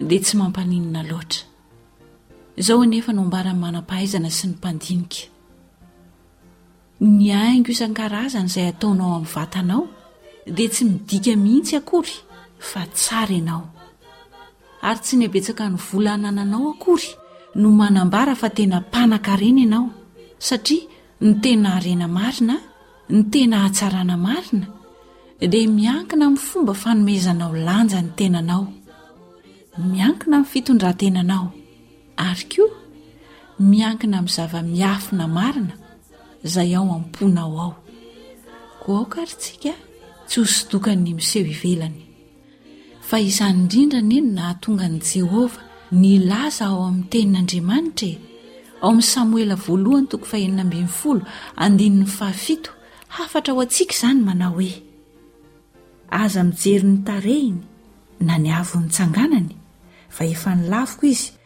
dia tsy mampaninona loatra. Izao anefa no ambaran'ny manam-pahaizana sy ny mpandinika. Ny haingo isan-karazany izay ataonao amin'ny vatanao dia tsy midika mihitsy akory fa tsara ianao. Ary tsy ny habetsaka ny vola anananao akory no manambara fa tena mpanankarena ianao satria ny tena harena marina Ny tena hatsarana marina dia miankina amin'ny fomba fanomezanao lanja ny tenanao, miankina amin'ny fitondran-tenanao, ary koa miankina amin'ny zava-miafina marina izay ao am-ponao ao. Koa aoka ary tsika tsy hosodokan'ny miseho ivelany. Fa izany indrindra anie no nahatonga an'i Jehovah nilaza ao amin'ny Tenin'Andriamanitra e! Ao amin'ny Samoela Voalohany toko fahenina ambin'ny folo andininy fahafito, hafatra ho antsika izany manao hoe, Aza mijery ny tarehiny na ny haavon'ny tsanganany, fa efa nilaviko izy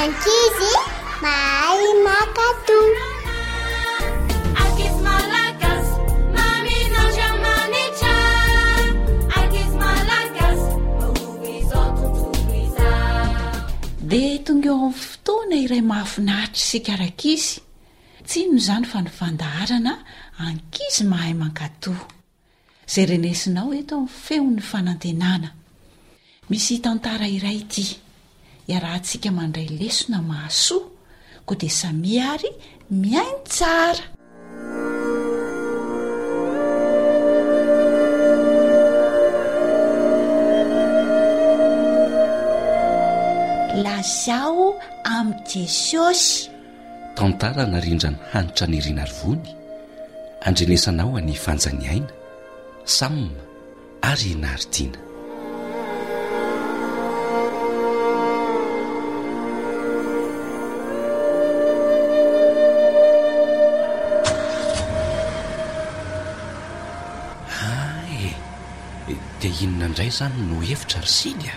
Ankizy mahay maka toa. Ankizy malagasy maminanjo aman'itra. Ankizy malagasy mamoa izao tontolo izao. Dia tonga eo amin'ny fotoana iray mahafinaritra isika rankizy. Tsy inona izany fa ny fandaharana Ankizy mahay mankatoa. Izay renesinao eto ny feon'ny fanantenana. Misy tantara iray ity iarahantsika mandray lesona mahasoa koa dia samia ary mihaino tsara. Lazao amin'i Jesosy. Tantara narindra an'i Hanitra Nerinarivony, andrenesana ao an'i Fanja Ny Aina, Sam ary i Naritina. Dia inona indray izany no hevitra ry Sily a?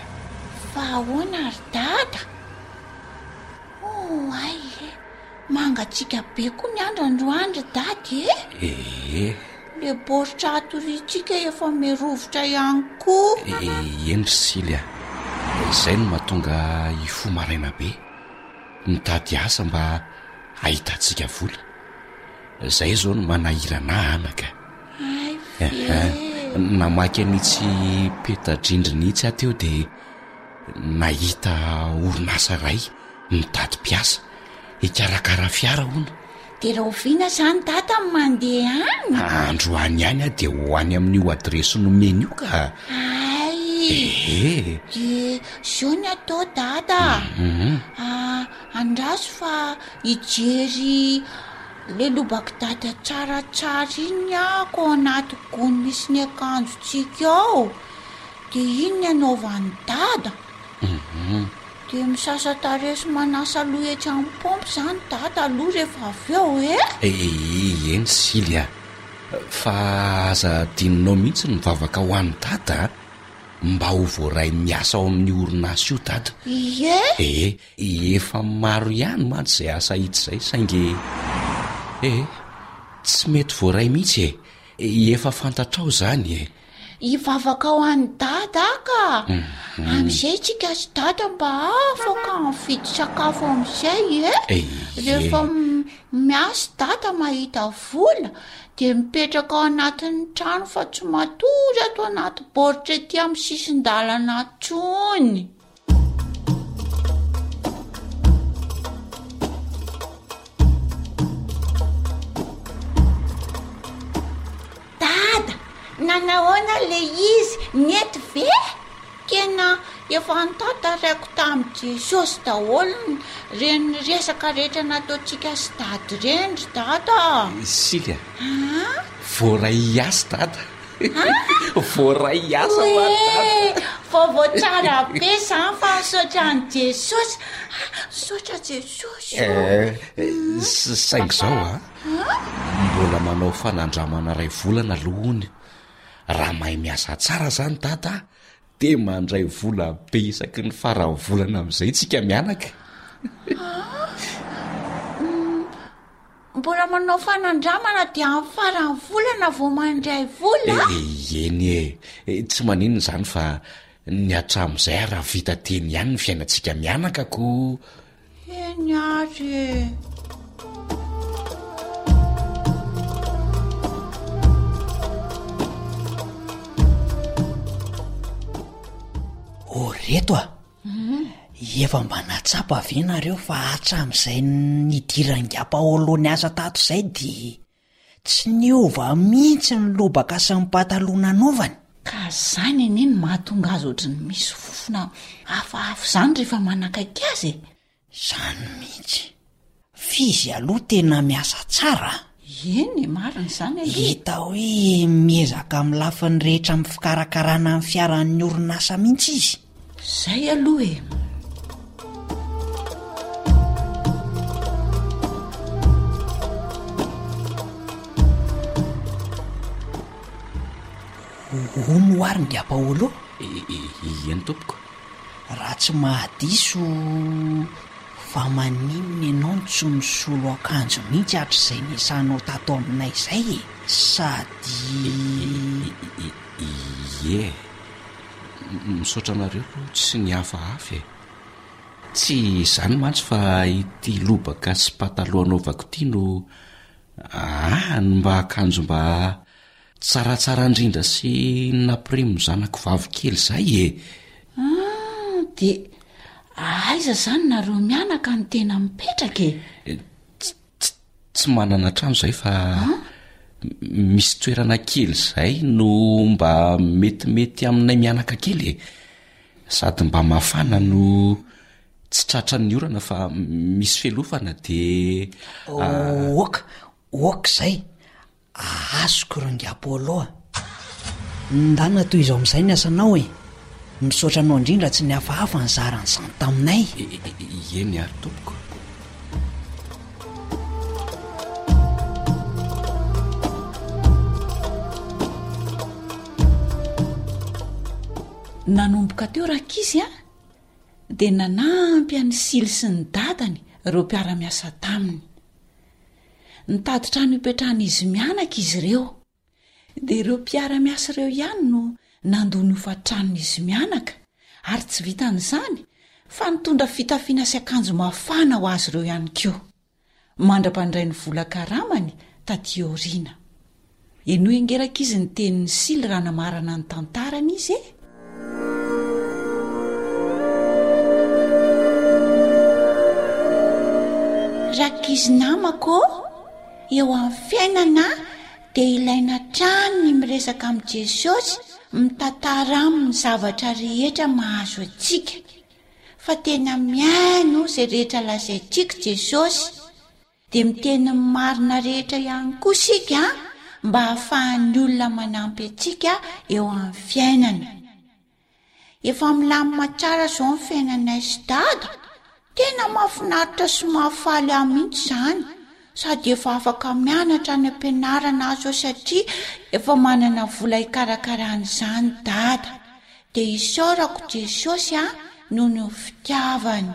Fa ahoana ry Dada? Oh ay eh! Mangatsiaka be koa ny andro androany ry dady eh! Ee. Le baoritra hatoriantsika efa mirovitra ihany koa. Ee eny ry sily a! Izay no mahatonga hifoha maraina be, mitady asa mba hahitantsika vola. Izay izao no manahirana ahy anaka. Ay ve! Namaky an'itsy peta-drindrina itsy aho teo dia. Nahita orinasa iray mitady mpiasa hikarakara fiara, hono. Dia rahoviana izany Dada no mandeha any? Androany ihany aho dia ho any amin'io adiresy nomeny io ka. Hay! Ehe! Dia izao ny atao Dada a, andraso fa hijery ilay lobak'i Dada tsaratsara iny aho ko ao anaty gony misy ny akanjontsika ao. De iny ny anaovan'i dada. De misasa tarehy sy manasa loha etsy amin'ny pompe zany dada aloha rehefa avy eo eh! Eeh eny sily ah! Fa aza adinonao mihitsy ny mivavaka ho an'i dada ah! Mba ho voaray miasa ao amin'io orinasa io dada. Ie? Ee, efa maro ihany mantsy izay asa hita izay saingy ee, tsy mety voaray mihitsy e! Efa fantatrao izany e! Hivavaka ho an'i dada aho ka mhm. Amin'izay tsika sy dada mba afaka mividy sakafo amin'izay e eh, rehefa miasy dada mahita vola dia mipetraka ao anatin'ny trano fa tsy matory ato anaty boritra ety amin'ny sisin-dalana tsony Dada, nanahoana ilay izy? Nety ve? Tena efa antantarako tamin'i Jesosy daholo ny ireny resaka rehetra nataontsika sy Dada ireny ry Dada a! Isika? Voaray hiasy Dada. Voaray hiasa ho ahy dada. Vaovao tsara be izany fa misaotra an'i Jesosy. Ah, misaotra Jesosy. Eh, saingy izao a. Mbola manao fanandramana iray volana aloha hono. Raha mahay miasa tsara izany dada dia mandray vola be isaky ny faran'ny volana amin'izay isika mianaka. Ah. Mbola manao fanandramana dia amin'ny faran'ny volana vao mandray vola a! Eh, eny e! Tsy maninona izany fa ny hatramin'izay ary vita teny ihany ny fiainantsika mianaka koa. Eny ary e! Oh, ry reto a! Efa mba nahatsapa ve nareo fa hatramin'izay nidiran-giampaolo niasa tato izay dia tsy niova mihitsy ny lobaka sy ny pataloha nanaovany? Ka izany anie no mahatonga azy ohatry ny misy fofona hafahafa izany rehefa manakaiky azy e! Zany mihitsy. F'izy aloha tena miasa tsara a! Eny e, marina izany aloha. Hita hoe miezaka amin'ny lafiny rehetra amin'ny fikarakarana ny fiaran'ny orinasa mihitsy izy. Izay aloha e. Hono hoy ary Ndiapaolo? Eny tompoko. Raha tsy mahadiso fa maninona ianao no tsy misolo akanjo mihitsy hatrizay niasanao tato aminay izay e? Sady. Ie. Misaotra anareo ko tsy ny hafa hafa e. Tsy izany mantsy fa ity lobaka sy pataloha anaovako ity no aahh ny mba akanjo mba. Tsaratsara indrindra sy napirimo zanako vavy kely zay e! Ah, de aiza zany nareo mianaka no tena mipetraka e? Tsy manana trano zay fa misy toerana kely zay no mba metimety aminay mianaka kely e! Sady mba mafana no tsy tratran'ny orana fa misy felofana de. Ok, ok zay. Ahasoko rangahy Apollo a! Nindana toy izao amin'izay ny asanao e! Misaotra anao indrindra tsy nihafahafa nizara an'izany taminay. Eny ary tompoko. Nanomboka teo Rakisy a! dia nanampy an'i Sily sy ny dadany ireo mpiara-miasa taminy. Nitady trano hipetrahan'izy mianaka izy ireo. Dia ireo mpiara-miasa ireo ihany no nandoa ny hofan-tranon'izy mianaka, ary tsy vitan'izany fa nitondra fitafiana sy akanjo mafana ho azy ireo ihany koa, mandra-pandray ny vola karamany tatỳ aoriana. Henoy ange rankizy ny tenin'i Sily raha hanamarana ny tantarany izy e! Rankizy namako, eo amin'ny fiainana dia ilaina hatrany ny miresaka amin'i Jesosy, mitantara aminy ny zavatra rehetra mahazo antsika. Fa tena mihaino izay rehetra lazaintsika i Jesosy. Dia miteny ny marina rehetra ihany koa isika mba hahafahan'ny olona manampy antsika eo amin'ny fiainana. Efa milamina tsara izao ny fiainanay sy dada. Tena mahafinaritra sy mahafaly ahy mihitsy izany. Sady efa afaka mianatra any am-pianarana aho izao satria efa manana vola hikarakarana izany dada. Dia isaorako Jesosy noho ny fitiavany.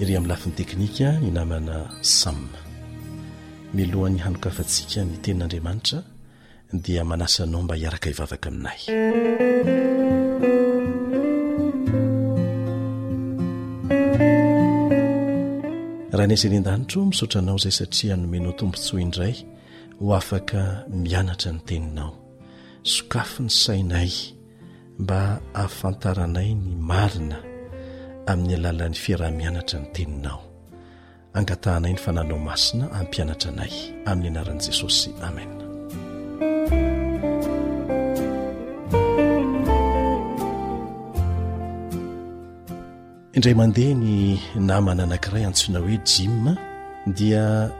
Ery amin'ny lafiny teknika ny namana Sam. Mialohan'ny hanokafantsika ny tenin'Andriamanitra dia manasa anao mba hiaraka hivavaka aminay. Rainay izay any an-danitro, misaotra anao izay satria nomenao tombontsoa indray ho afaka mianatra ny teninao. Sokafy ny sainay. mba hahafantaranay ny marina amin'ny alalan'ny fiaraha-mianatra ny teninao. Angatahanay ny fananao masina hampianatra anay. Amin'ny anaran'i Jesosy. Amena. Indray mandeha ny namana anankiray antsoina hoe Jim dia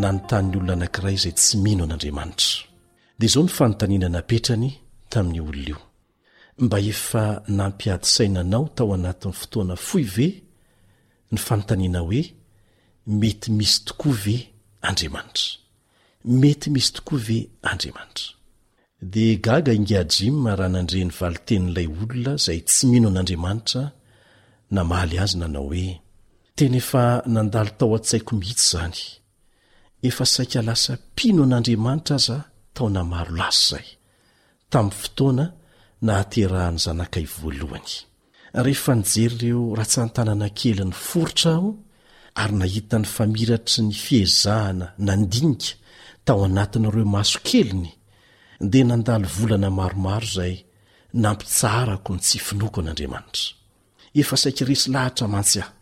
nanontany olona anankiray izay tsy mino an'Andriamanitra. Dia izao ny fanontaniana napetrany tamin'io olona io, Mba efa nampiady saina anao tao anatin'ny fotoana fohy ve ny fanontaniana hoe, Mety misy tokoa ve Andriamanitra? Mety misy tokoa ve Andriamanitra? Dia gaga ingahy Jim raha nandre ny valin-tenin'ilay olona izay tsy mino an'Andriamanitra namaly azy nanao hoe, Tena efa nandalo tao an-tsaiko mihitsy izany. efa saika lasa mpino an'Andriamanitra aza taona maro lasa izay, tamin'ny fotoana nahaterahan'ny zanakay voalohany. Rehefa nijery ireo ratsan-tanana kely niforitra aho ary nahita ny famiratry ny fiezahana nandinika tao anatin'ireo maso keliny, dia nandalo volana maromaro izay nampitsaharako ny tsy finoako an'Andriamanitra. Efa saiky resy lahatra mantsy aho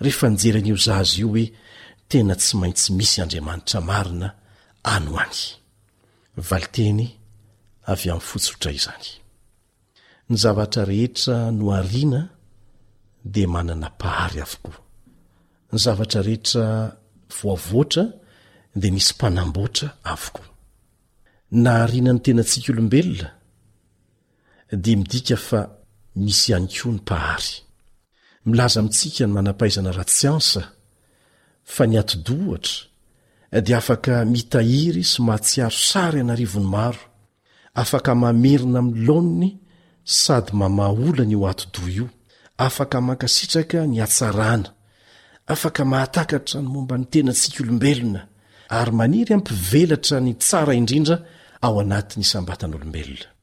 rehefa nijery an'io zaza io hoe tena tsy maintsy misy Andriamanitra marina any ho any. Valinteny avy amin'ny fo tsotra izany. Ny zavatra rehetra nohariana dia manana Mpahary avokoa. Ny zavatra rehetra voavoatra dia misy Mpanamboatra avokoa. Nahariana ny tenantsika olombelona, dia midika fa misy ihany koa ny Mpahary. Milaza amintsika ny manam-pahaizana ara-tsiansa fa ny atidohatra dia afaka mitahiry sy mahatsiaro sary an'arivony maro, afaka mamerina amin'ny laoniny sady mamaha olana io atidoha io, afaka mankasitraka ny hatsarana, afaka mahatakatra ny momba ny tenantsika olombelona, ary maniry hampivelatra ny tsara indrindra ao anatin'ny isam-batan'olombelona.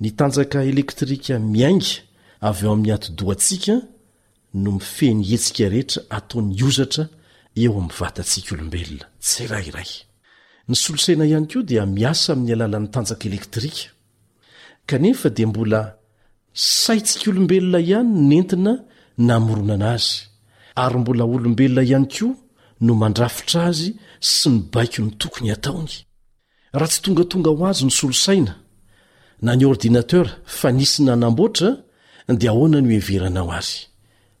Ny tanjaka elektrika miainga avy ao amin'ny atidohantsika no mifehy ny hetsika rehetra ataon'ny hozatra eo amin'ny vatantsikaolombelona tsirairay. Ny solosaina ihany koa dia miasa amin'ny alalan'ny tanjaka elektrika, kanefa dia mbola saintsikaolombelona ihany no nentina namoronana azy, ary mbola olombelona ihany koa no mandrafitra azy sy mibaiko ny tokony ataony. Raha tsy tongatonga ho azy ny solosaina na ny ordinateur fa nisy nanamboatra dia ahoana no iheveranao azy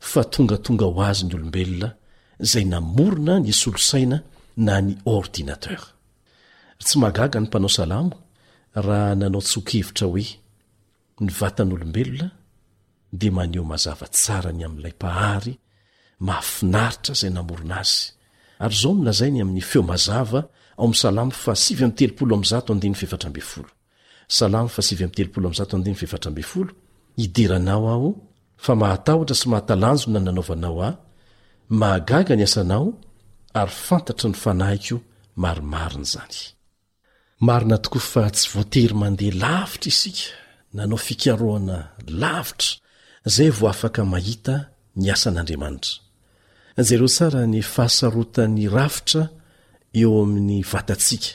fa tongatonga ho azy ny olombelona izay namorona ny solosaina na ny ordinateur? Tsy mahagaga ny mpanao salamo raha nanao tsoa-kevitra hoe. Ny vatan'olombelona dia maneho mazava tsara ny amin'ilay Mpahary mahafinaritra izay namorona azy, ary izao no lazainy amin'ny feo mazava ao amin'ny Salamo fa sivy amby telopolo amby zato andininy fahefatra ambin'ny folo. Salamo fa sivy amby telopolo amby zato andininy fahefatra ambin'ny folo, Idiranao aho, fa mahatahotra sy mahatalanjona ny nanaovanao ahy, mahagaga ny asanao, ary fantatry ny fanahiko marimarina izany. Marina tokoa fa tsy voatery mandeha lavitra isika nanao fikarohana lavitra izay vao afaka mahita ny asan'Andriamanitra. Jereo tsara ny fahasarotan'ny rafitra eo amin'ny vatantsika,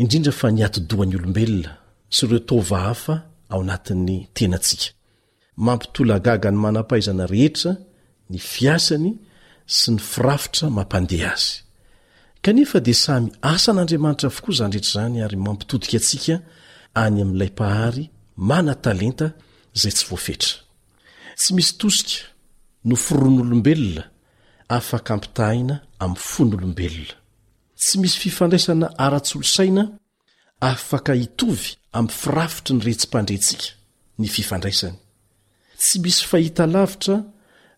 indrindra fa ny atidohan'ny olombelona sy ireo taova hafa ao anatin'ny tenantsika. Mampitolagaga ny manam-pahaizana rehetra ny fiasany sy ny firafitra mampandeha azy. Kanefa dia samy asan'Andriamanitra avokoa izany rehetra izany ary mampitodika antsika any amin'ilay Mpahary mana-talenta izay tsy voafetra. Tsy misy tosika noforon'olombelona afaka ampitahaina amin'ny fon'olombelona. Tsy misy fifandraisana ara-tsolosaina Afaka hitovy amin'ny firafitry ny retsi-pandrentsika ny fifandraisany. Tsy misy fahitalavitra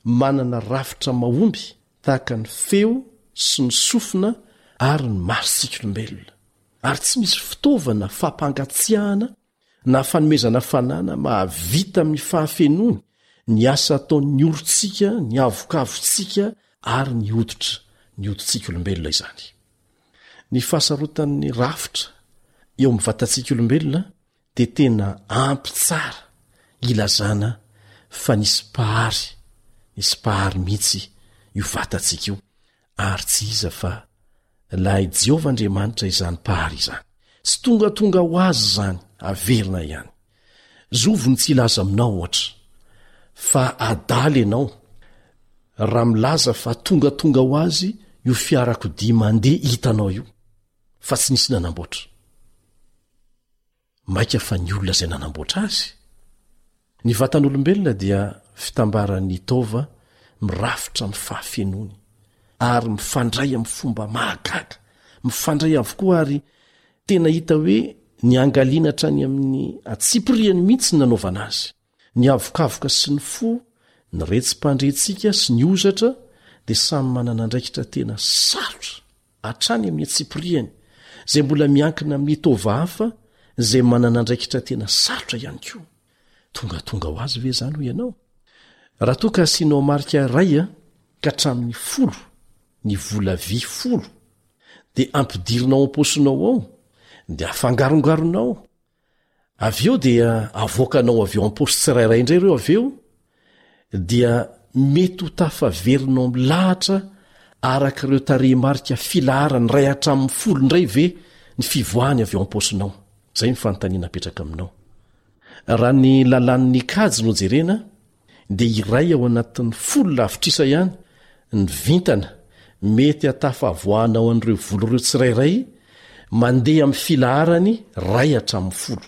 manana rafitra mahomby tahaka ny feo sy ny sofina ary ny masontsika olombelona. Ary tsy misy fitaovana fampangatsiahana na fanomezana fanana mahavita amin'ny fahafenoany ny asa ataon'ny orontsika ny avokavotsika ary ny hoditra ny hodintsika olombelona izany ny fahasarotan'ny rafitra eo amin'ny vatantsika olombelona dia tena ampy tsara ilazana fa nisy pahary nisy pahary mihitsy io vatantsika io Ary tsy iza fa ilay Jehovah Andriamanitra izany Mpahary izany. Tsy tongatonga ho azy izany haverina ihany. Zovy ny tsy hilaza aminao, ohatra, fa adala ianao, raha milaza fa tongatonga ho azy io fiarakodia mandeha hitanao io, fa tsy nisy nanamboatra? Maika fa ny olona izay nanamboatra azy. Ny vatan'olombelona dia fitambaran'ny taova mirafitra amin'ny fahafenoany, ary mifandray amin'ny fomba mahagaga, mifandray avokoa ary tena hita hoe niangaliana hatrany amin'ny antsipiriany mihitsy ny nanaovana azy. Ny havokavoka sy ny fo, ny retsi-pandrentsika sy ny hozatra dia samy manana andraikitra tena sarotra, hatrany amin'ny antsipirihany, izay mbola miankina amin'ny taova hafa izay manana andraikitra tena sarotra ihany koa. Tongatonga ho azy ve izany hoy ianao? Raha toa ka asianao marika iray a, ka hatramin'ny folo, ny vola vy folo, dia ampidirinao am-paosinao ao, dia afangarongaronao, Avy eo dia avoakanao avy ao am-paosy tsirairay indray ireo avy eo dia mety ho tafaverina ao amin'ny lahatra araka ireo tarehimarika filaharany iray hatramin'ny folo indray ve ny fivoahany avy ao am-paosinao izay ny fanontaniana apetraka aminao raha ny lalàn'ny kajy no jerena dia iray ao anatin'ny folo lavitrisa ihany ny vintana mety hatafavoahana ao an'ireo voly ireo tsirairay mandeha amin'ny filaharany ray hatramin'ny folo.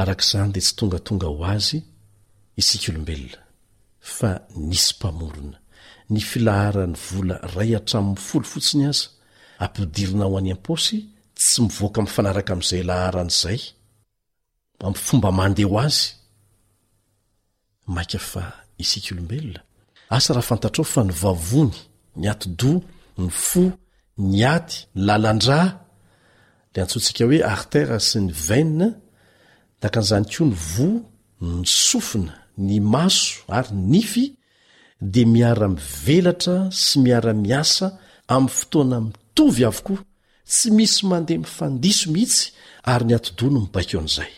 Araka izany dia tsy tongatonga ho azy isika olombelona fa nisy mpamorona. Ny filaharan'ny vola ray hatramin'ny folo fotsiny aza ampidirina ao any am-paosy tsy mivoaka mifanaraka amin'izay laharana izay. amin'ny fomba mandeha ho azy maika fa isika olombelona asa raha fantatrao fa ny vavony ny atidoha ny fo ny aty ny lalandra le antsointsika hoe artera sy ny vaine takan'izany koa ny voa ny sofina ny maso ary ny nify dia miara-mivelatra sy miara-miasa amin'ny fotoana mitovy avokoa, tsy misy mandeha mifandiso mihitsy ary ny atidoha no mibaiko an'izay.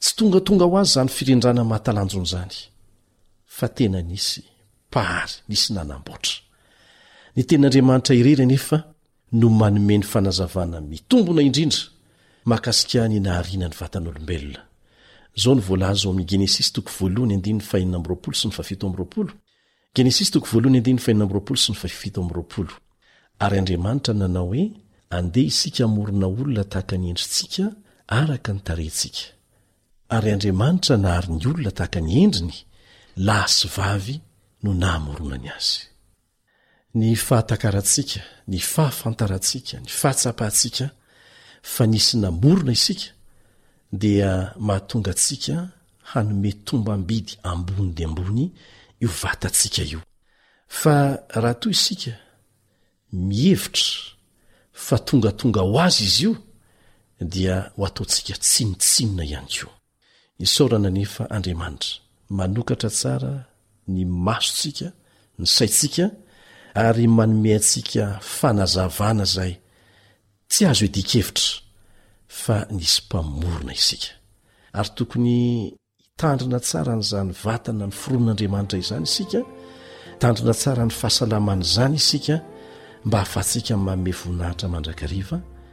Tsy tongatonga ho azy izany firindrana mahatalanjona izany, fa tena nisy Mpahary, nisy nanamboatra. Ny tenin'Andriamanitra irery anefa no manome ny fanazavana mitombona indrindra mahakasika ny nahariana ny vatan'olombelona. Izao no voalaza ao amin'ny Genesisy toko voalohany andininy fahenina amby roapolo sy ny fahafito amby roapolo, Genesisy toko voalohany andininy fahenina amby roapolo sy ny fahafito amby roapolo, Ary Andriamanitra nanao hoe, Andeha isika hamorona olona tahaka ny endritsika, araka ny tarehintsika. Ary Andriamanitra nahary ny olona tahaka ny endriny, lahy sy vavy no nahamoronany azy. Ny fahatakarantsika, ny fahafantarantsika, ny fahatsapantsika fa nisy namorona isika dia mahatonga antsika hanome tombam-bidy ambony dia ambony io vatantsika io. Fa raha toa isika mihevitra fa tongatonga ho azy izy io dia ho ataontsika tsinontsinona ihany koa. Isaorana anefa Andriamanitra, manokatra tsara ny masontsika, ny saintsika, ary manome antsika fanazavana izay tsy azo iadian-kevitra fa nisy Mpamorona isika. Ary tokony hitandrina tsara an'izany vatana noforonin'Andriamanitra izany isika, hitandrina tsara ny fahasalaman'izany isika, mba hahafahantsika manome voninahitra mandrakariva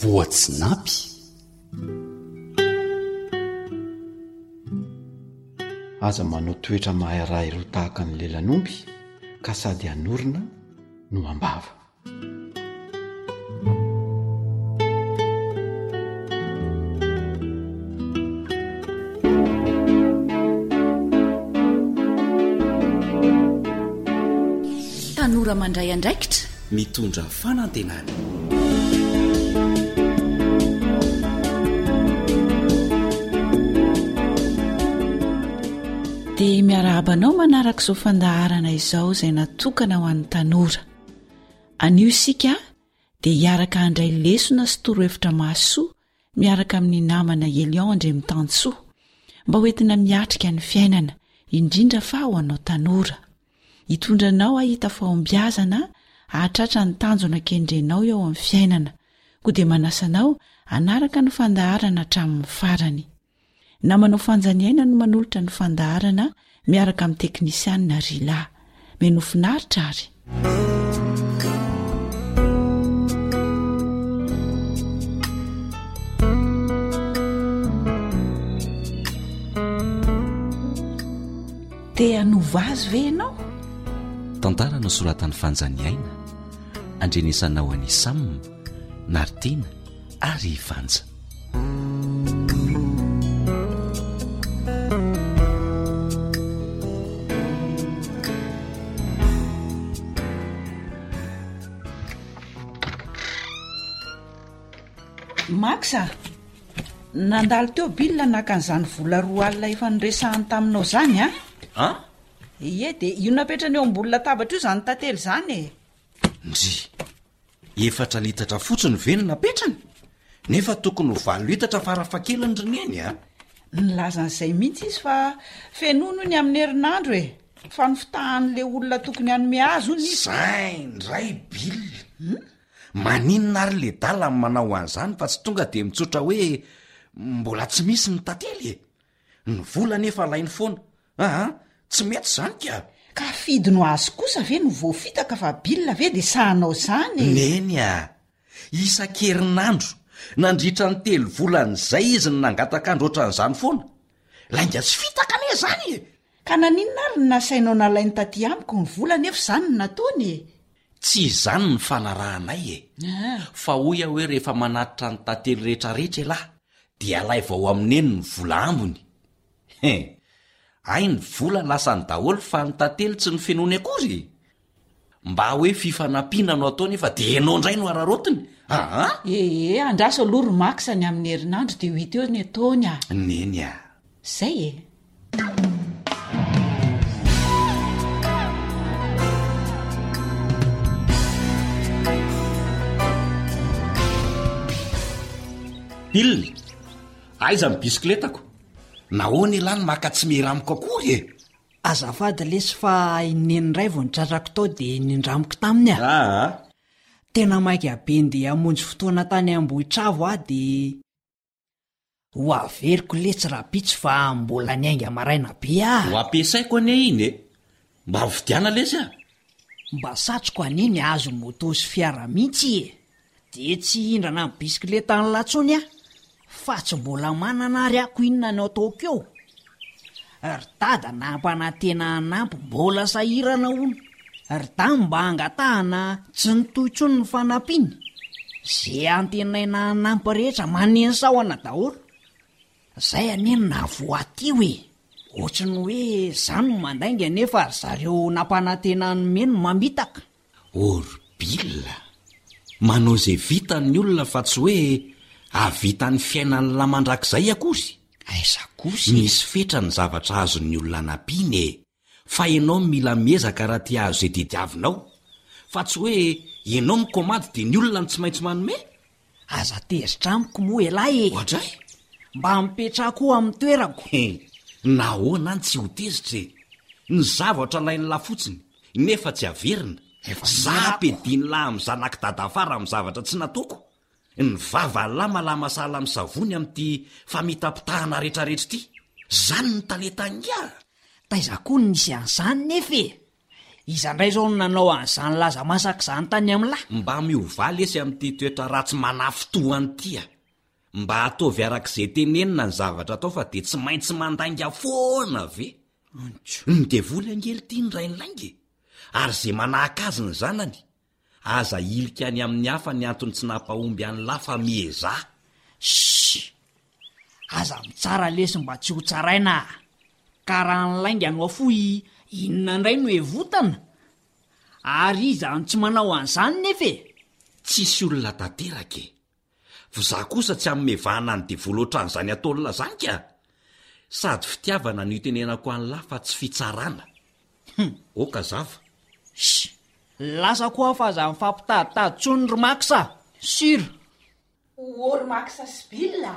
Voatsinapy. Aza manao toetra mahay raha ireo tahaka ny lelan'omby ka sady hanorina no ambava. Tanora mandray andraikitra, mitondra fanantenana. Dia miarahaba anao manaraka izao fandaharana izao izay natokana ho an'ny tanora. Anio isika dia hiaraka handray lesona sy torohevitra mahasoa miaraka amin'ny namana Elion Andriamitansoa mba ho entina miatrika ny fiainana, indrindra fa ho anao tanora. Hitondra anao hahita fahombiazana hahatratra ny tanjona kendrenao eo amin'ny fiainana, koa dia manasa anao hanaraka ny fandaharana hatramin'ny farany. Namanao Fanja Ny Aina no manolotra ny fandaharana miaraka amin'ny teknisianina Rila. Mihainoa finaritra ary. Te hanova azy ve ianao? Tantara nosoratan'i Fanja Ny Aina, andrenesanao an'i Sam, Martina ary i Vanja. Max a! Nandalo teo Bill naka an'izany vola roa alina efa niresahany taminao izany an? An? Ie dia io napetrany eo ambony latabatra io izany tantely izany e! Ndry! Efatra litatra fotsiny ve no napetrany? Nefa tokony ho valo litatra farafahakeliny ry neny a! Nilaza an'izay mihitsy izy fa fenoiny hono ny amin'ny herinandro e! Fa ny fitahan'ilay olona tokony hanome azy hono izy. Zay indray Bill! Hmm? Maninona ary le dala manao an'izany fa tsy tonga dia mitsotra hoe mbola tsy misy ny tantely e! Ny vola anefa alainy foana. Aa! Tsy mety izany ka! Ka fidy no azo kosa ve no voafitaka fa Bill ve dia sahy hanao izany e! Neny a! Isan-kerinandro, nandritra ny telo volana izay izy no nangataka andro ohatran'izany foana. Lainga tsy fitaka anie izany e! Ka naninona ary no nasainao nalainy taty amiko ny vola nefa izany no nataony e? Tsy izany ny fanarahanay e! Fa hoy aho hoe rehefa manatitra ny tantely rehetra rehetra elah dia alaivo ao amin'ny neny ny vola ambiny. He! Hay ny vola lasany daholo fa ny tantely tsy ny finoany akory e! Mba hoe fifanampiana no atao nefa dia ianao indray no araraotiny? Aa! Ee, andraso aloha ry Max ny amin'ny herinandro dia ho hita eo ny ataony a! Neny a! Zay e! Bill, aiza ny bisikletako? Nahoana elah no maka tsy miha-hiramiko akory e? Azafady lesy fa ineny indray vao nitratrako tao dia nindramiko taminy ah. Aa. Tena maika be ndeha hamonjy fotoana tany Ambohitravo aho dia ho averiko letsy rahampitso fa mbola niainga maraina be ah. Ho ampiasaiko anie iny e. Mba hovidiana lesy ah. Mba satriko anie ny hahazo moto sy fiara mihitsy e. Dia tsy hihindrana amin'ny bisikileta anla intsony aho fa tsy mbola manana ary ako inona no ataoko eo. Ry dada nampanantena hanampy mbola sahirana hono. Ry dama mba hangatahana tsy nitohy intsony ny fanampiany. Izay antenaina hanampy rehetra maneno sahona daholo. Izay anie no nahavoatio e. Ohatry ny hoe izaho no mandainga nefa ry zareo nampanantena hanome no mamitaka. Horribile! Manao izay vitany ny olona fa tsy hoe hahavita ny fiainan'la mandrakizay akory! Aiza kosa e! Misy fetra ny zavatra azon'ny olona anampiana e! Fa ianao mila miezaka raha te hahazo izay tediavinao! Fa tsy hoe ianao mikômandy dia ny olona no tsy maintsy manome? Aza tezitra amiko moa ialahy e! Oadray? Mba mipetraha koa amin'ny toerako. He, nahoana any tsy ho tezitra e! Ny zavatra lain'lah fotsiny, nefa tsy averina. Efa Za nirako. ampiadin'lah amin'ny zanak'i Dadafara amin'ny zavatra tsy nataoko. Ny vavan'lah malama sahala amin'ny savony amin'ity famitapitahana retraretra ity. Zany ny talenta ngiah! Taiza koa no nisy an'izany nefa e! Iza indray izao no nanao an'izany laza masaka izany tany amin'ny lahy? Mba miovà lesy amin'ity toetra ratsy manafo toa an'ity a! Mba ataovy araka izay tenenina ny zavatra atao fa dia tsy maintsy mandainga foana ve? Ny devoly angely tia ny rainy lainga e! Ary izay manahaka azy ny zanany, Aza ahilika any amin'ny hafa ny antony tsy nampahomby an'lah fa miezaha. Shh! Aza mitsara lesy mba tsy ho tsaraina a! Ka raha ny lainga no afoy inona indray no hevotana? Ary iza no tsy manao an'izany nefa e! Tsisy olona tanteraka e! Fa za kosa tsy hanome vahana an'i devoly otran'izany ataony lazany ka! Sady fitiavana no itenenako an'lah fa tsy fitsarana. Hum! Oka zava. Shh! Lasa ko aho fa aza mifampitaditady tsony ry Max a! Sur! Ooo ry Max sy Bill a!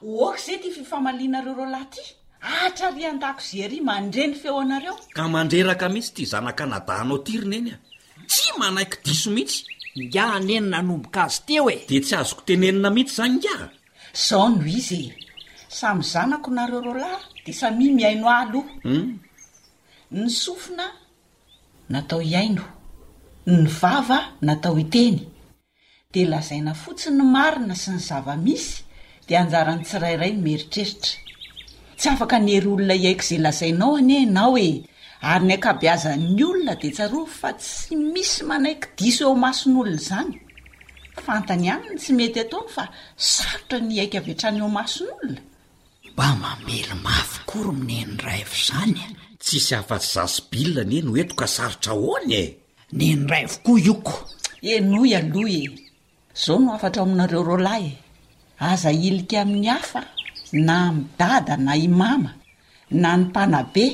Ho ok ze ty fifamalianareo roalahy ty! Atra ary andakozia ary mandre ny feonareo. Ka mandreraka mihitsy ty zanakanada anao ty ry neny a! Tsy manaiky diso mihitsy! Ingahy neny nanomboka azy teo e! Dia tsy azoko tenenina mihitsy zany ingahy! Zao no izy e! Samy zanako nareo roalahy dia samia mihaino ahy aloha! Hum! Ny sofina natao hihaino, ny vava natao hiteny. dia lazaina fotsiny ny marina sy ny zava-misy dia anjaran'ny tsirairay ny mieritreritra. Tsy afaka hanery olona hiaiky izay lazainao anie ianao e! Ary ny ankabeazan'ny olona dia tsarovy fa tsy misy manaiky diso eo mason'olona izany. Fantany ihany ny tsy mety ataony fa sarotra ny hiaiky avy hatrany eo mason'olona. Mba mamely mafy koa ry Neny Raivo izany a! Tsisy afa-tsy Zasy Bill anie no eto ka sarotra ahoana e! Neny ray avokoa ioko. Henoy aloha e! Zao no hafatro aminareo roalahy e! Aza hilika amin'ny hafa na amin'ny dada na i mama na ny mpanabe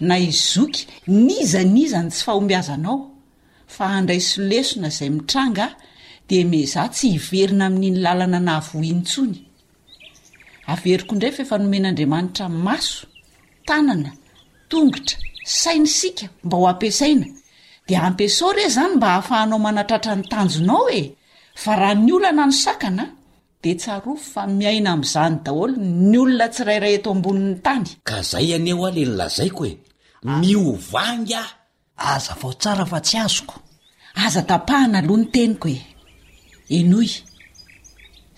na i zoky n'iza n'iza ny tsy fahombiazanao fa andraiso lesona izay mitranga dia miezaha tsy hiverina amin'iny lalana nahavoa iny intsony Averiko indray fa efa nomen'Andriamanitra maso, tanana, tongotra, saina isika mba ho ampiasaina, dia ampiasao re izany mba hahafahanao manatratra ny tanjonao e! Fa raha ny olana no sakana dia tsarovy fa miaina amin'izany daholo ny olona tsirairay eto ambonin'ny tany. Ka zay anie hoa le nilazaiko e! Miovà ngiahy Azavao tsara fa tsy azoko. Aza tapahana aloha ny teniko e. Henoy.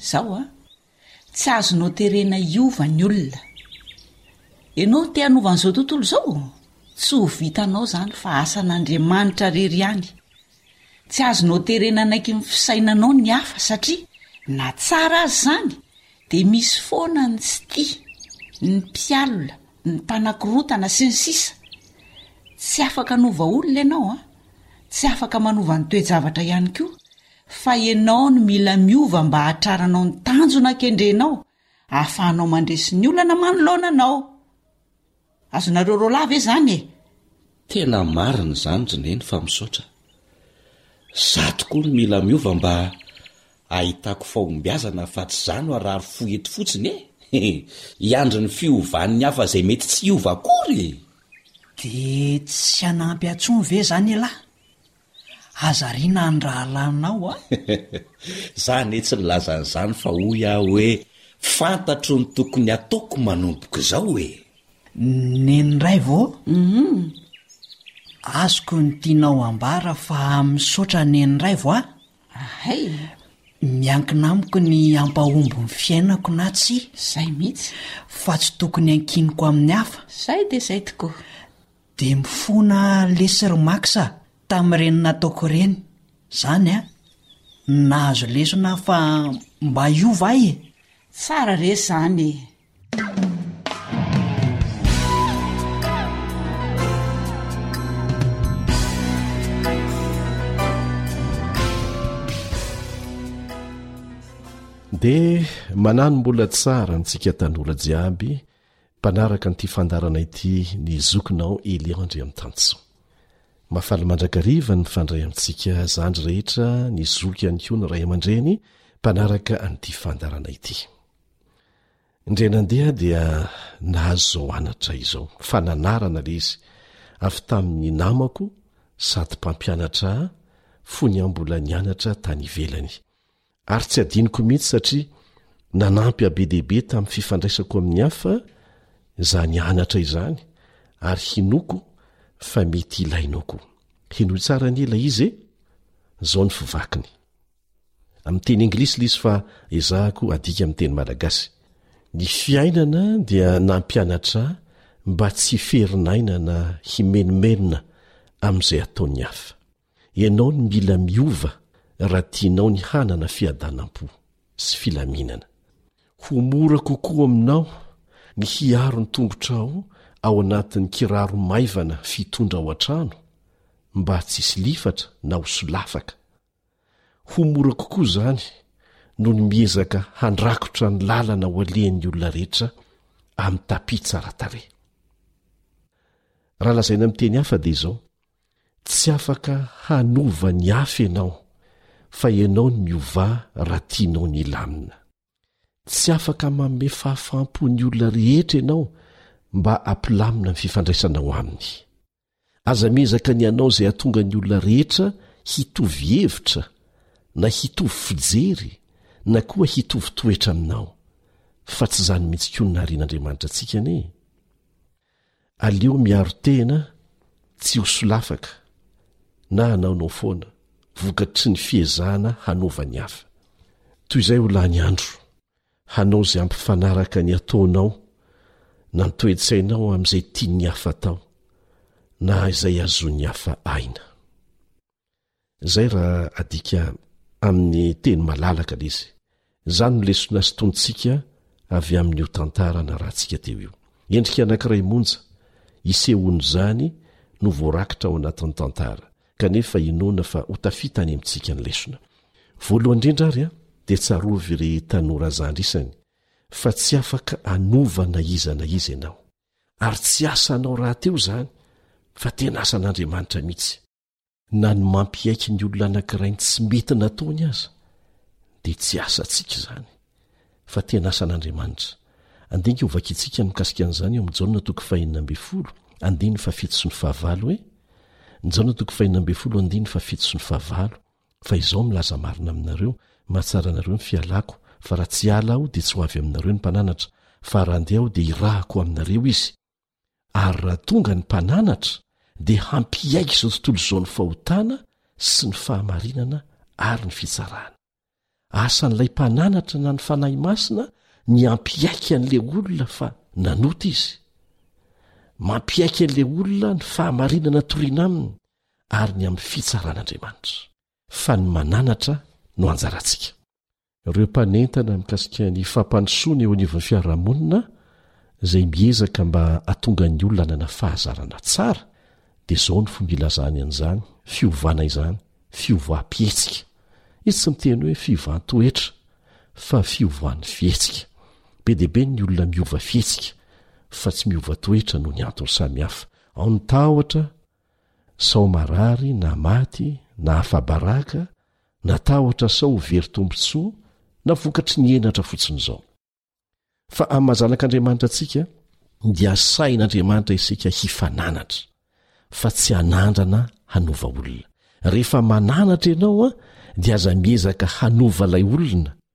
Zao a. Tsy azonao terena hiova ny olona. Enao te hanova an'izao tontolo izao? Tsy ho vitanao zany fa asan'Andriamanitra rery ihany. Tsy azonao terena hanaiky ny fisainanao ny hafa satria na tsara aza izany dia misy foana ny tsy tia, ny mpialona, ny mpanakorontana sy ny sisa Tsy afaka hanova olona ianao an! Tsy afaka manova ny toe-javatra ihany koa fa ianao no mila miova mba hahatraranao ny tanjona kendrenao ahafahanao mandresy ny olana manoloana anao! Azonareo roalahy ve zany e? Tena marina izany ry neny fa misaotra. Za tokoa no mila miova mba ahitako fahombiazana fa tsy za no harary fo eto fotsiny e! Hiandry ny fiovan'ny hafa izay mety tsy hiova akory e! Dia tsy hanampy atsony ve zany elah? Aza ariana any rahalahinao a! Za anie tsy nilaza an'izany fa hoy aho hoe fantatro ny tokony hataoko manomboka izao e! Neny Raivo ô! Hum! Azoko ny tianao hambara fa misaotra Neny Raivo a! Hay! Miankina amiko ny hampahomby ny fiainako na tsia! Zay mihitsy! Fa tsy tokony hankiniko amin'ny hafa! Zay dia zay tokoa! Dia mifona lesy ry Max a, tamin'ireny nataoko ireny. Izany an! Nahazo lesona aho fa mba hiova ahy e! Tsara re izany e! Dia manano mbola tsara antsika tanora jiaby Mpanaraka an'ity fandaharana ity ny zokinao Elian Andriamitansoa. Mahafaly mandrakariva ny mifandray amintsika zandry rehetra, ny zoky ihany koa ny ray aman-dreny mpanaraka an'ity fandaharana ity. Indray nandeha dia nahazo izao anatra izao, fananarana ilay izy, avy tamin'ny namako sady mpampianatra ahy fony aho mbola nianatra tany ivelany. ary tsy adinoko mihitsy satria nanampy abe dia be tamin'ny fifandraisako amin'ny hafa izany anatra izany ary hinoako fa mety ilainao koa henoy tsara anie ilay izy e zao ny fivakiny amin'ny teny anglisy ilay izy fa ezahako adika amin'ny teny malagasy ny fiainana dia nampianatra mba tsy ferin'ainana himenomenona amin'izay ataon'ny hafa Ianao no mila miova raha tianao ny hanana fiadanam-po sy filaminana. Ho mora kokoa aminao ny hiaro ny tongotrao ao anatin'ny kiraro maivana fitondra ao an-trano mba tsy hisy lifatra na ho solafaka. Ho mora kokoa izany noho ny miezaka handrakotra ny lalana ho alehan'ny olona rehetra amin'ny tapis tsara tarehy. Raha lazaina amin'ny teny hafa dia izao, Tsy afaka hanova ny hafa ianao fa ianao no miovà raha tianao ny hilamina. Tsy afaka manome fahafaham-po ny olona rehetra ianao mba hampilamina ny fifandraisanao aminy. Aza miezaka ny hanao izay hahatonga ny olona rehetra hitovy hevitra na hitovy fijery na koa hitovy toetra aminao, fa tsy izany mihitsy koa no naharian'Andriamanitra antsika anie e! Aleo miaro tena tsy ho solafaka na hanaonao foana vokatry ny fiezahana hanova ny hafa. Toy izay ho lany andro, hanao izay hampifanaraka ny ataonao na ny toe-tsainao amin'izay tian'ny hafa atao na izay hazoan'ny hafa aina. Zay raha adika amin'ny teny malalaka le izy. Zany no lesona sintonintsika avy amin'io tantara narahantsika teo io. Endrika anankiray monja isehoan'izany no voarakitra ao anatin'ny tantara, kanefa inoana fa ho tafita any amintsika ny lesona. Voalohany indrindra ary dia tsarovy ry tanora zandry isany fa tsy afaka hanova na iza na iza ianao. Ary tsy asanao rahateo izany fa tena asan'Andriamanitra mihitsy. na ny mampiaiky ny olona anankiray ny tsy mety nataony aza dia tsy asantsika izany fa tena asan'andriamanitra andinga ho vakintsika ny mikasika an'izany eo amin'i jaona toko fahenina ambin'ny folo andininy fafito sy ny fahavalo hoe ny jaona toko fahenina ambin'ny folo andiny fafito sy ny fahavalo fa izao milaza marina aminareo mahatsara anareo ny fialako fa raha tsy ala aho dia tsy ho avy aminareo ny mpananatra fa raha andeha aho dia irahako aminareo izy ary raha tonga ny mpananatra dia hampiaiky izao tontolo izao ny fahotana sy ny fahamarinana ary ny fitsarana asan'ilay mpananatra na ny fanahy masina ny hampiaiky an'la olona fa nanota izy mampiaiky an'la olona ny fahamarinana toriana aminy ary ny amin'ny fitsaran'andriamanitra fa ny mananatra no anjarantsika ireo mpanentana mikasika ny fampandrosoana eo anivon'ny fiarahamonina izay miezaka mba hatonga ny olona hanana fahazarana tsara dia izao ny fomba ilazany an'izany fiovana izany fiovam-pihetsika izy tsy miteny hoe fiovan-toetra fa fiovan'ny fihetsika be dia be ny olona miova fihetsika fa tsy miova toetra noho ny antony samihafa ao ny tahotra sao marary na maty na afa-baraka Natahotra sao ho very tombontsoa na vokatry ny henatra fotsiny izao. Fa amin'ny maha zanak'Andriamanitra antsika, dia asain'Andriamanitra isika hifananatra, fa tsy hanandrana hanova olona. Rehefa mananatra ianao, dia aza miezaka hanova ilay olona,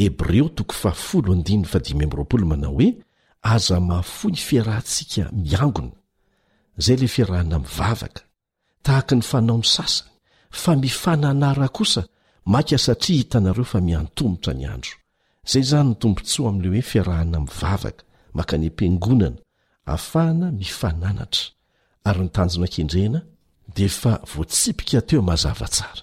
Hebreo toko fahafolo andininy fahadimy amby roapolo manao hoe aza mahafoy ny fiarahantsika miangona, izay ilay fiarahana mivavaka, tahaka ny fanao ny sasany, fa mifananara kosa maika satria hitanareo fa miantomotra ny andro. Izay izany ny tombontsoa amin'ilay hoe fiarahana mivavaka mankany am-piangonana ahafahana mifananatra, ary ny tanjona kendrena dia efa voatsipika teo mazava tsara.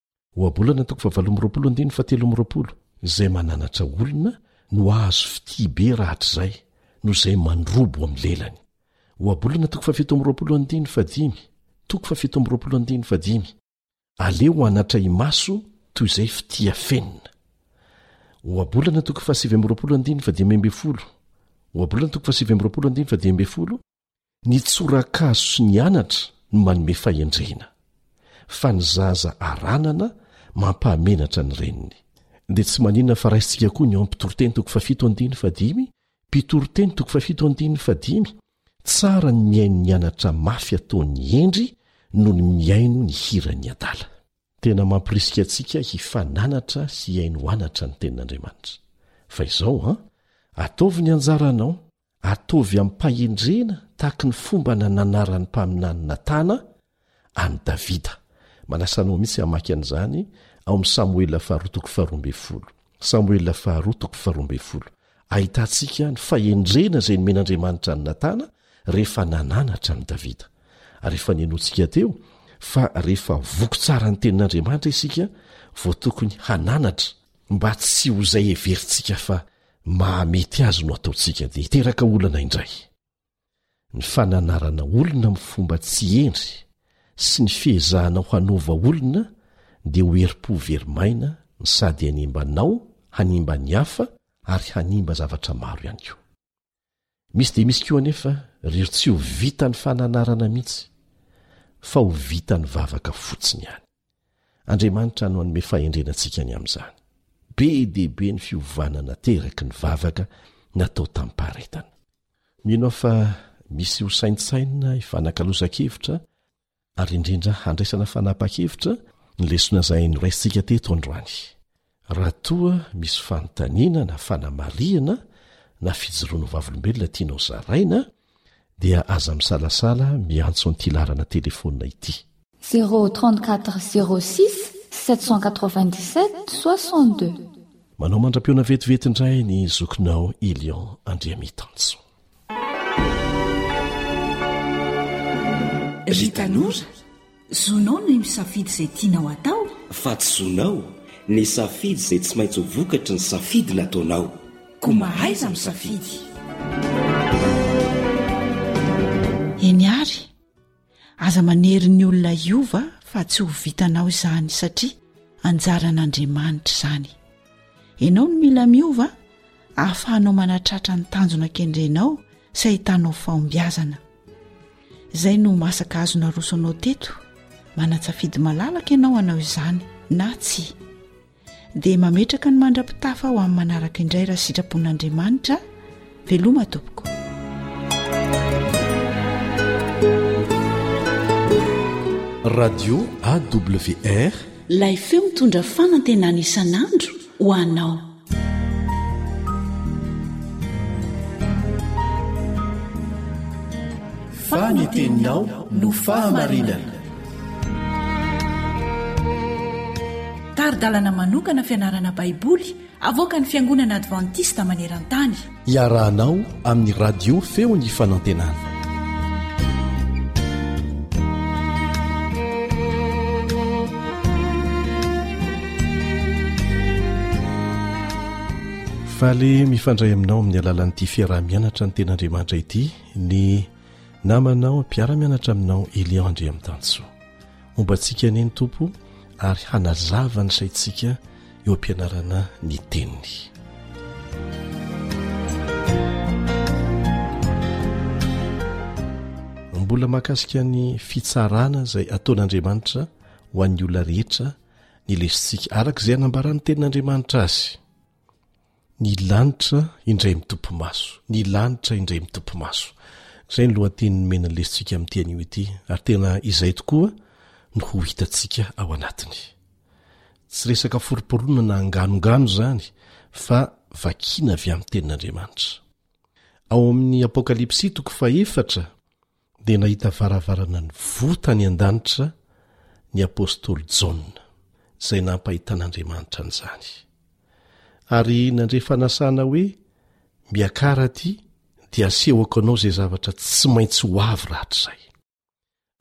Ohabolana toko fahavalo amby roapolo andininy fahatelo amby roapolo, Izay mananatra olona no hahazo fitia be rahatrizay noho izay mandrobo amin'ny lelany. Ohabolana toko fahafito amby roapolo andininy fahadimy, toko fahafito amby roapolo andininy fahadimy, Aleo hanatra imaso toy izay fitia fenina. Ohabolana toko fahasivy amby roapolo andininy fahadimy ambin'ny folo, Ohabolana toko fahasivy amby roapolo andininy fahadimy ambin'ny folo, Ny tsorakazo sy ny anatra no manome fahendrena, fa ny zaza aranana mampahamenatra ny reniny. Dia tsy maninona fa raisintsika koa ny ao amin'ny Mpitoriteny toko fahafito andininy fahadimy, Mpitoriteny toko fahafito andininy fahadimy, Tsara ny mihaino ny anatra mafy ataon'i Hendry noho ny mihaino ny hiran'ny adala. Tena mampirisika antsika hifananatra sy hihaino anatra ny Tenin'Andriamanitra. Fa izao an, ataovy ny anjaranao ataovy amim-pahendrena tahaka ny fomba nananaran'ny mpaminany Natana an'i Davida. Manasa anao mihitsy hamaky an'izany ao amin'ny Samoela faharoa toko faharoa ambin'ny folo. Samoela faharoa toko faharoa ambin'ny folo. Ahitantsika ny fahendrena izay nomen'Andriamanitra an'i Natana rehefa nananatra an'i Davida. Ary efa ninoantsika teo fa rehefa voky tsara ny tenin'Andriamanitra isika vao tokony hananatra mba tsy ho izay heverintsika fa mahamety azy no ataontsika dia hiteraka olana indray. Ny fananarana olona amin'ny fomba tsy hendry sy ny fiezahanao hanova olona dia ho herim-po very maina ny sady hanimba anao, hanimba ny hafa ary hanimba zavatra maro ihany koa. Misy dia misy koa anefa ry ry tsy ho vitan'ny fananarana mihitsy fa ho vitan'ny vavaka fotsiny ihany. Andriamanitra no hanome fahendrena antsika ny amin'izany. Be dia be ny fiovana nateraky ny vavaka natao tamim-paharetana. Mino aho fa misy hosaintsainina hifanakaloza-kevitra ary indrindra handraisana fanapaha-kevitra ny lesona izay noraisintsika teto androany. Raha toa misy fanontaniana na fanamarihana na fijoroana ho vavolombelona tianao zaraina dia aza misalasala miantso an'ity laharana telefonina ity. Zéro trente quatre zéro six sept cent quatre vingt dix sept soixante deux. Manao mandra-pihaona vetivety indray ny zokinao Elion Andriamitanjo. Ry tanora, zonao ny misafidy izay tianao atao, fa tsy zonao ny safidy izay tsy maintsy ho vokatry ny safidy nataonao. Koa mahaiza misafidy. Eny ary. Aza manery ny olona hiova fa tsy ho vitanao izany satria anjaran'Andriamanitra izany. Ianao no mila miova ahafahanao manatratra ny tanjona kendrenao sy ahitanao fahombiazana. Izay no masaka azo naroso anao teto, manan-tsafidy malalaka ianao hanao izany na tsia. dia mametraka ny mandra-pitafa ho amin'ny manaraka indray raha sitrapon'Andriamanitra veloma tompoko radio awr lay feo mitondra fanantenana isan'andro ho anao fa ny teninao no fahamarinana Tari-dalana manokana fianarana Baiboly avoakan'ny Fiangonana Advantista maneran-tany. Iarahanao amin'ny radio feony fanantenana. Faly mifandray aminao amin'ny alalan'ity fiaraha-mianatra ny ten'Andriamanitra ity ny Namanao, mpiara-mianatra aminao Elian Andriamitantsoa. Homba antsika anie ny Tompo ary hanazava ny saintsika eo am-pianarana ny teniny. Mbola mahakasika ny fitsarana izay ataon'Andriamanitra ho an'ny olona rehetra ny lesintsika araka izay anambaran'ny tenin'Andriamanitra azy. Ny lanitra indray mitopy maso, ny lanitra indray mitopy maso. Izay ny lohateny nomena ny lesintsika amin'ity anio ity, ary tena izay tokoa no ho hitantsika ao anatiny. Tsy resaka foromporoana na anganongano izany fa vakiana avy amin'ny Tenin'Andriamanitra. Ao amin'ny Apokalypsy toko faha-efatra, dia nahita varavarana nivoha tany an-danitra ny apostoly Jaona, izay nampahitan'Andriamanitra an'izany. Ary nandre fanasana hoe, Miakara aty, dia asehoko anao izay zavatra tsy maintsy ho avy rahatrizay.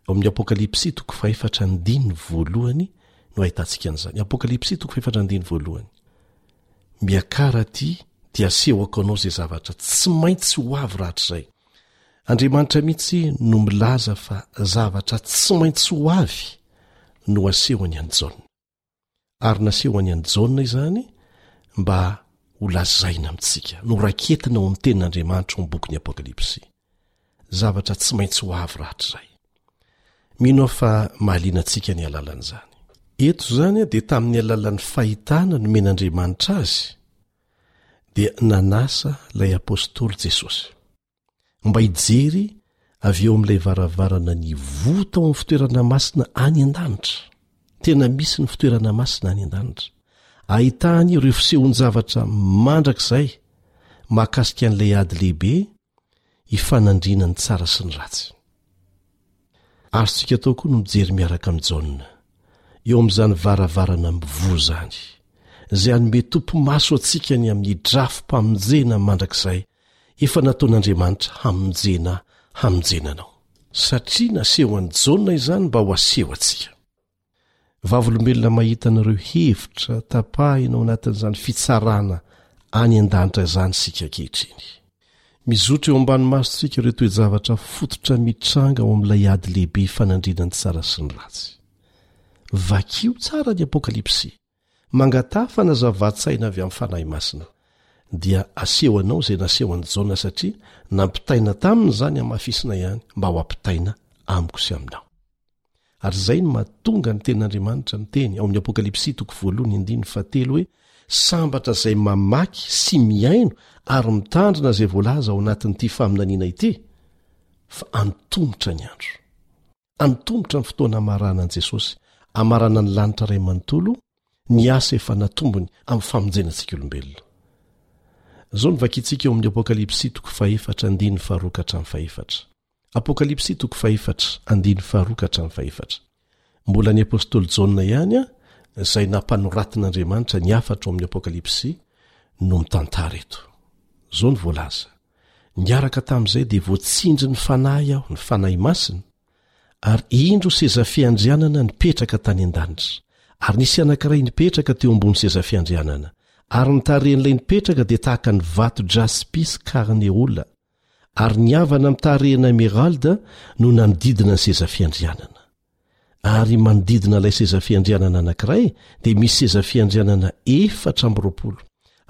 Ao amin'ny Apokalypsy toko fahefatra andininy voalohany no ahitantsika an'izany. Apokalypsy toko fahefatra andininy voalohany. Miakara aty, dia asehoko anao izay zavatra tsy maintsy ho avy rahatrizay. Andriamanitra mihitsy no milaza fa zavatra tsy maintsy ho avy no asehony an'i Jaona. Ary nasehony an'i Jaona izany mba ho lazaina amintsika, noraketina ao amin'ny tenin'Andriamanitra ao amin'ny bokin'ny Apokalypsy. Zavatra tsy maintsy ho avy rahatrizay. Mino aho fa mahaliana antsika ny alalan'izany. Eto izany dia tamin'ny alalan'ny fahitana nomen'Andriamanitra azy dia nanasa ilay apostoly Jesosy mba hijery avy eo amin'ilay varavarana ny voa tao amin'ny fitoerana masina any an-danitra. Tena misy ny fitoerana masina any an-danitra. Ahitany ireo fisehon-javatra mandrakizay mahakasika an'ilay ady lehibe hifanandriana ny tsara sy ny ratsy. Azontsika atao koa ny mijery miaraka amin'i Jaona, eo amin'izany varavarana mivoha izany, izay hanome topimaso antsika ny amin'ny drafi-pamonjena mandrakizay efa nataon'Andriamanitra hamonjena hamonjena anao. Satria nasehon'i Jaona izany mba ho aseho antsika. Vavolombelona mahita an'ireo hevitra tapahina ao anatin'izany fitsarana any an-danitra izany isika ankehitriny. Mizotra eo ambany masontsika ireo toe-javatra fototra mitranga ao amin'ilay ady lehibe fanandrinan'ny tsara sy ny ratsy. Vakio tsara ny Apokalypsy. Mangataha fanazavan-tsaina avy amin'ny Fanahy Masina. Dia aseho anao izay naseho an'i Jaona satria nampitaina taminy izany hamafisina ihany mba ho ampitaina amiko sy aminao. Ary izay no mahatonga ny Tenin'Andriamanitra miteny ao amin'ny Apokalypsy toko voalohany andininy fahatelo hoe Sambatra izay mamaky sy mihaino ary mitandrina izay voalaza ao anatin'ity faminaniana ity, fa antomotra ny andro. Antomotra ny fotoana hamarana an'i Jesosy, hamarana ny lanitra iray manontolo, ny asa efa natombony amin'ny famonjena antsika olombelona. Izao no vakintsika eo amin'ny Apokalypsy toko fahefatra andininy faharoa ka hatramin'ny fahefatra. Apokalypsy toko fahefatra andininy faharoa ka hatramin'ny fahefatra. Mbola ny apostoly Jaona ihany an, izay nampanoratin'Andriamanitra ny hafatra ao amin'ny Apokalypsy no mitantara eto. Izao no voalaza. Niaraka tamin'izay dia voatsindrin'ny Fanahy aho, ny Fanahy Masina, ary indro seza fiandrianana nipetraka tany an-danitra, ary nisy anankiray nipetraka teo ambony seza fiandrianana, ary ny tarehin'ilay nipetraka dia tahaka ny vato jaspy sy karneola, ary ny avana amin'ny tarehina emeralda no nanodidina ny seza fiandrianana. ary manodidina ilay sezafiandrianana anankiray dia misy sezafiandrianana efatra amby roapolo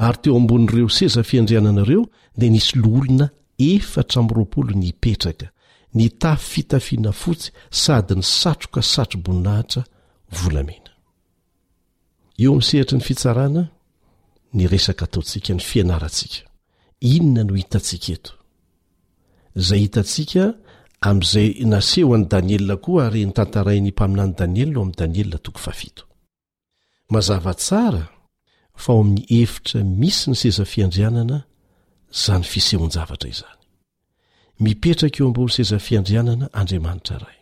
ary teo ambonin'ireo sezafiandrianana ireo dia nisy loholona efatra amby roapolo ny hipetraka ny tafy fitafiana fotsy sady ny satroka satro-boninahitra volamena Eo amin'ny sehatry ny fitsarana, ny resaka ataontsika, ny fianarantsika. Inona no hitantsika eto? Izay hitantsika amin'izay naseho an'i Daniela koa ary notantarain'ny mpaminany Daniela ao amin'i Daniela toko fahafito. Mazava tsara fa ao amin'ny efitra misy ny sezafiandrianana izany fisehoan-javatra izany. Mipetraka eo ambony seza fiandrianana Andriamanitra Ray.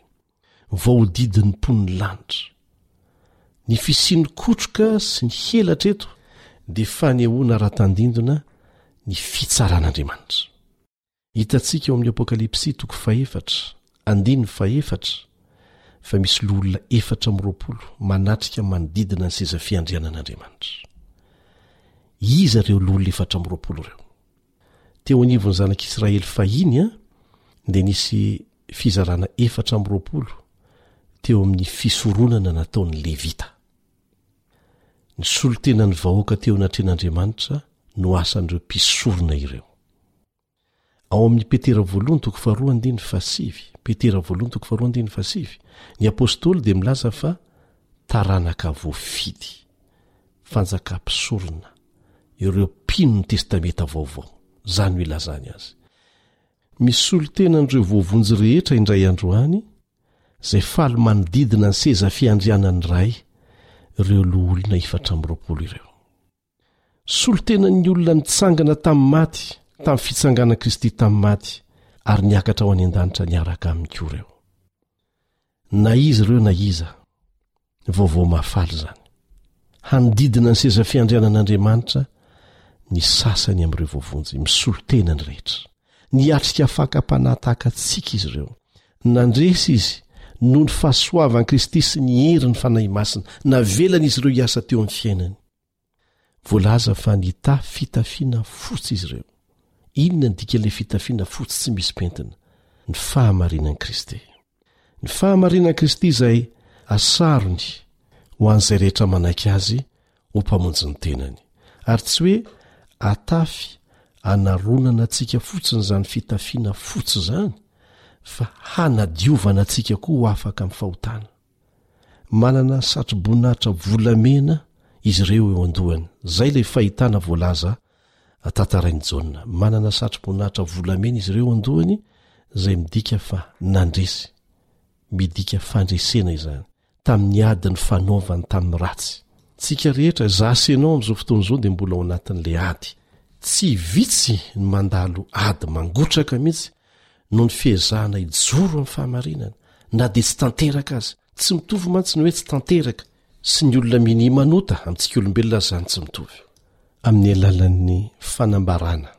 Voahodidin'ny mponin'ny lanitra. Ny fisian'ny kotroka sy ny helatra eto dia fanehoana ara-tandindona ny fitsaran'Andriamanitra. Hitantsika ao amin'ny Apokalypsy toko fahefatra, andininy fahefatra, fa misy loholona efatra amby roapolo manatrika manodidina ny seza fiandrianan'Andriamanitra. Iza ireo loholona efatra amby roapolo ireo? Teo anivon'ny zanak'Israely fahiny dia nisy fizarana efatra amby roapolo teo amin'ny fisoronana nataon'ny Levita. Ny solontenan'ny vahoaka teo anatrehan'Andriamanitra no asan'ireo mpisorona ireo. Ao amin'ny Petera voalohany toko faharoa andininy fahasivy, Petera voalohany toko faharoa andininy fahasivy, ny apostoly dia milaza fa taranaka voafidy, fanjaka mpisorona, ireo mpino ny Testamenta Vaovao, izany no ilazany azy. Misolo tena an'ireo voavonjy rehetra indray andro any, izay faly manodidina ny seza fiandrianan'ny Ray, ireo loholona efatra amby roapolo ireo. Solo tenan'ny olona nitsangana tamin'ny maty tamin'ny fitsanganan'i Kristy tamin'ny maty ary niakatra ho any an-danitra niaraka aminy koa ireo. na izy ireo na iza vaovao mahafaly izany hanodidina ny seza fiandrianan'andriamanitra ny sasany amin'ireo voavonjy misolo tena ny rehetra ny atrika fakampanahy tahaka antsika izy ireo nandresy izy noho ny fahasoavan'i kristy sy ny hery ny fanahy masina navelan'izy ireo hiasa teo amin'ny fiainany Voalaza fa nitahy fitafiana fotsy izy ireo. Inona ny dikan'ilay fitafiana fotsy tsy misy pentina? Ny fahamarinan'i Kristy. Ny fahamarinan'i Kristy izay hasarony ho an'izay rehetra manaiky Azy ho Mpamonjy ny tenany. Ary tsy hoe atafy hanaronana antsika fotsiny izany fitafiana fotsy izany, fa hanadiovana antsika koa ho afaka amin'ny fahotana. Manana satroboninahitra volamena izy ireo eo an-dohany. Izay ilay fahitana voalaza tantarain'i Jaona. Manana satroboninahitra volamena izy ireo eo an-dohany, izay midika fa nandresy. Midika fandresena izany, tamin'ny ady nifanaovany tamin'ny ratsy. Isika rehetra, izaho sy ianao amin'izao fotoana izao dia mbola ao anatin'ilay ady. Tsy vitsy ny mandalo ady mangotraka mihitsy noho ny fiezahana hijoro amin'ny fahamarinana, na dia tsy tanteraka aza. Tsy mitovy mantsy ny hoe tsy tanteraka sy ny olona minia manota, amintsika olombelona aza izany tsy mitovy. Amin'ny alalan'ny fanambarana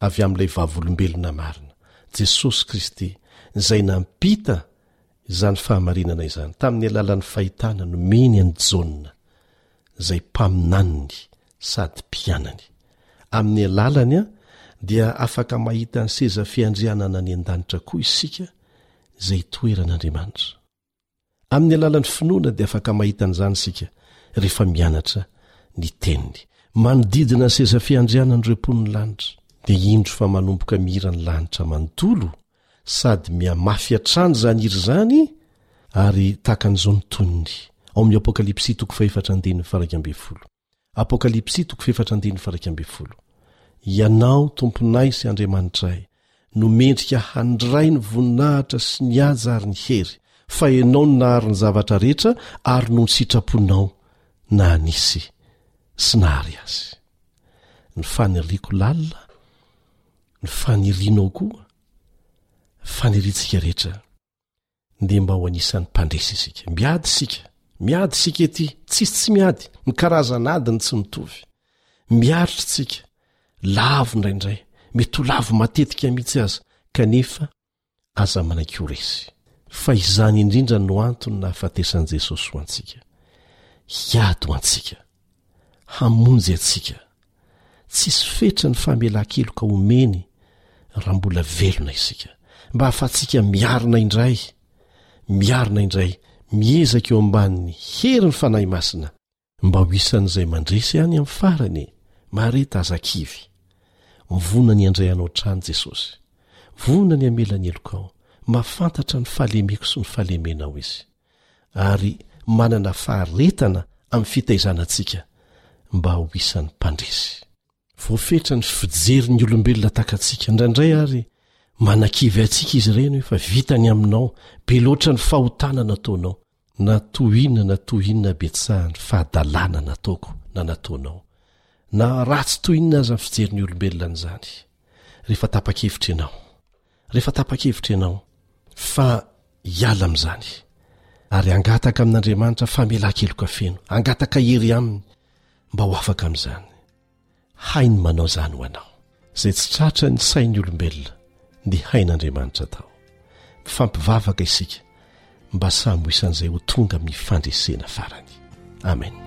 avy amin'ilay Vavolombelona marina, Jesosy Kristy, izay nampita Izany fahamarinana izany, tamin'ny alalan'ny fahitana, nomeny an'i Jaona, izay mpaminaniny sady mpianany. Amin'ny alalany dia afaka mahita ny seza fiandrianana any an-danitra koa isika, izay itoeran'Andriamanitra. Amin'ny alalan'ny finoana dia afaka mahita an'izany isika rehefa mianatra ny Teniny. Manodidina ny seza fiandrianan'ireo mponin'ny lanitra. Dia indro fa manomboka mihira ny lanitra manontolo sady mihamafy hatrany izany hira izany ary tahaka an'izao ny tonony ao amin'ny apokalypsy toko fahefatra andininy faraika ambin'ny folo apokalypsy toko fahefatra andininy faraika ambin'ny folo ianao tomponay sy andriamanitray no mendrika handray ny voninahitra sy ny haja ary ny hery fa ianao no nahary ny zavatra rehetra ary noho ny sitraponao na hanisy sy nahary azy ny faniriako lalina ny fanirianao koa faniriantsika rehetra ndeha mba ho anisan'ny mpandresy isika miady isika miady isika ety tsisy tsy miady ny karazan ady ny tsy mitovy miaritra tsika lavo indraindray mety ho lavo matetika mihitsy azy kanefa Aza manaiky ho resy, fa izany indrindra no antony nahafatesan'i Jesosy ho antsika. Hiady ho antsika. Hamonjy antsika. Tsisy fetra ny famelan-keloka omeny raha mbola velona isika, mba hahafahantsika miarina indray, miarina indray, miezaka eo ambanin'ny herin'ny Fanahy Masina, Mba ho isan'izay mandresy any amin'ny farany e! Mahareta aza kivy. Mivonona ny handray anao hatrany Jesosy. Vonona ny hamela ny helokao. Mahafantatra ny fahalemeko sy ny fahalemenao Izy. Ary manana faharetana amin'ny fitaizana antsika mba ho isan'ny mpandresy. Voafetra ny fijerin'ny olombelona takatsika. Indraindray ary manakivy antsika izy ireny hoe fa vita ny aminao, be loatra ny fahotana nataonao. na toa inona na toa inona abetsahan'ny fahadalana nataoko na nataonao, na ratsy toa inona aza ny fijerin'ny olombelona an'izany, rehefa tapa-kevitra ianao, rehefa tapa-kevitra ianao fa hiala amin'izany, ary hangataka amin'Andriamanitra famelan-keloka feno, hangataka hery Aminy mba ho afaka amin'izany. hainy manao izany ho anao, izay tsy tratra ny sain'ny olombelona ny hain'Andriamanitra atao. Mifampivavaka isika mba samy ho isan'izay ho tonga amin'ny fandresena farany. Amena.